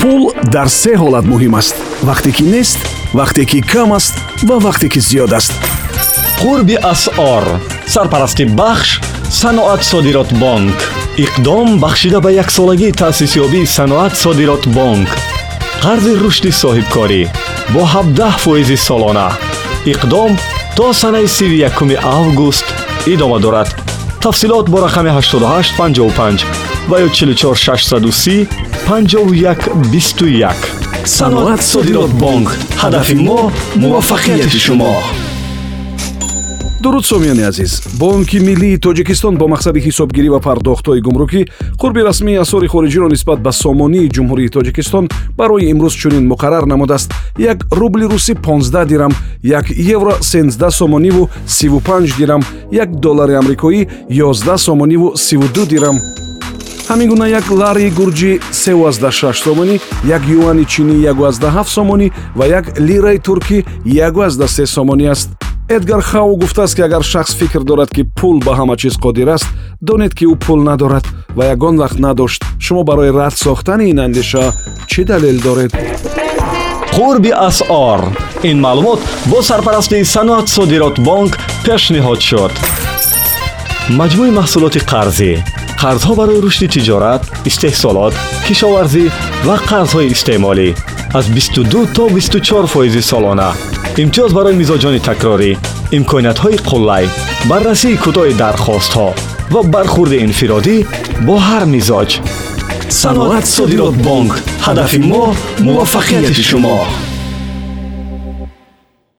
пул дар се ҳолат муҳим аст. Вақте ки нест вақте ки кам аст ва вақте ки зиёд аст. Қурби асъор сарпарасти бахш саноат содирот бонк. Иқдом бахшида ба яксолагии таъсисёбии саноат содирот бонк. Қарзи рушди соҳибкорӣ бо 17 фоизи солона. Иқдом то санаи 31 август идома дорад тафсилот бо рақами 8855 ва ё 44630 5121 саноат содирот бонк ҳадафи мо муваффақияти шумо. Дуруд сомиёни азиз. Бонки миллии тоҷикистон бо мақсади ҳисобгирӣ ва пардохтҳои гумрукӣ қурби расмии асъори хориҷиро нисбат ба сомонии ҷумҳурии тоҷикистон барои имрӯз чунин муқаррар намудааст як рубли русӣ 15 дирам як евро 13 сомониву 35 дирам як доллари амрикоӣ 11 сомониву 32 дирам. Ҳамин гуна як лари гурҷӣ 36 сомонӣ як юани чинӣ 17 сомонӣ ва як лираи туркӣ 13 сомонӣ аст. Эдгар хау гуфтааст ки агар шахс фикр дорад ки пул ба ҳама чиз қодир аст донед ки ӯ пул надорад ва ягон вақт надошт. Шумо барои рад сохтани ин андеша чӣ далел доред қурби асъор ин маълумот бо сарпарастии саноат содирот бонк пешниҳод шуд. Маҷмӯи маҳсулоти қарзӣ. Қарзҳо барои рушди тиҷорат истеҳсолот кишоварзӣ ва қарзҳои истеъмолӣ аз 22 то 24 фоизи солона. Имтиёз барои мизоҷони такрорӣ имкониятҳои қуллай баррасии кӯтоҳи дархостҳо ва бархурди инфиродӣ бо ҳар мизоҷ саноат содирот бонк ҳадафи мо муваффақияти шумо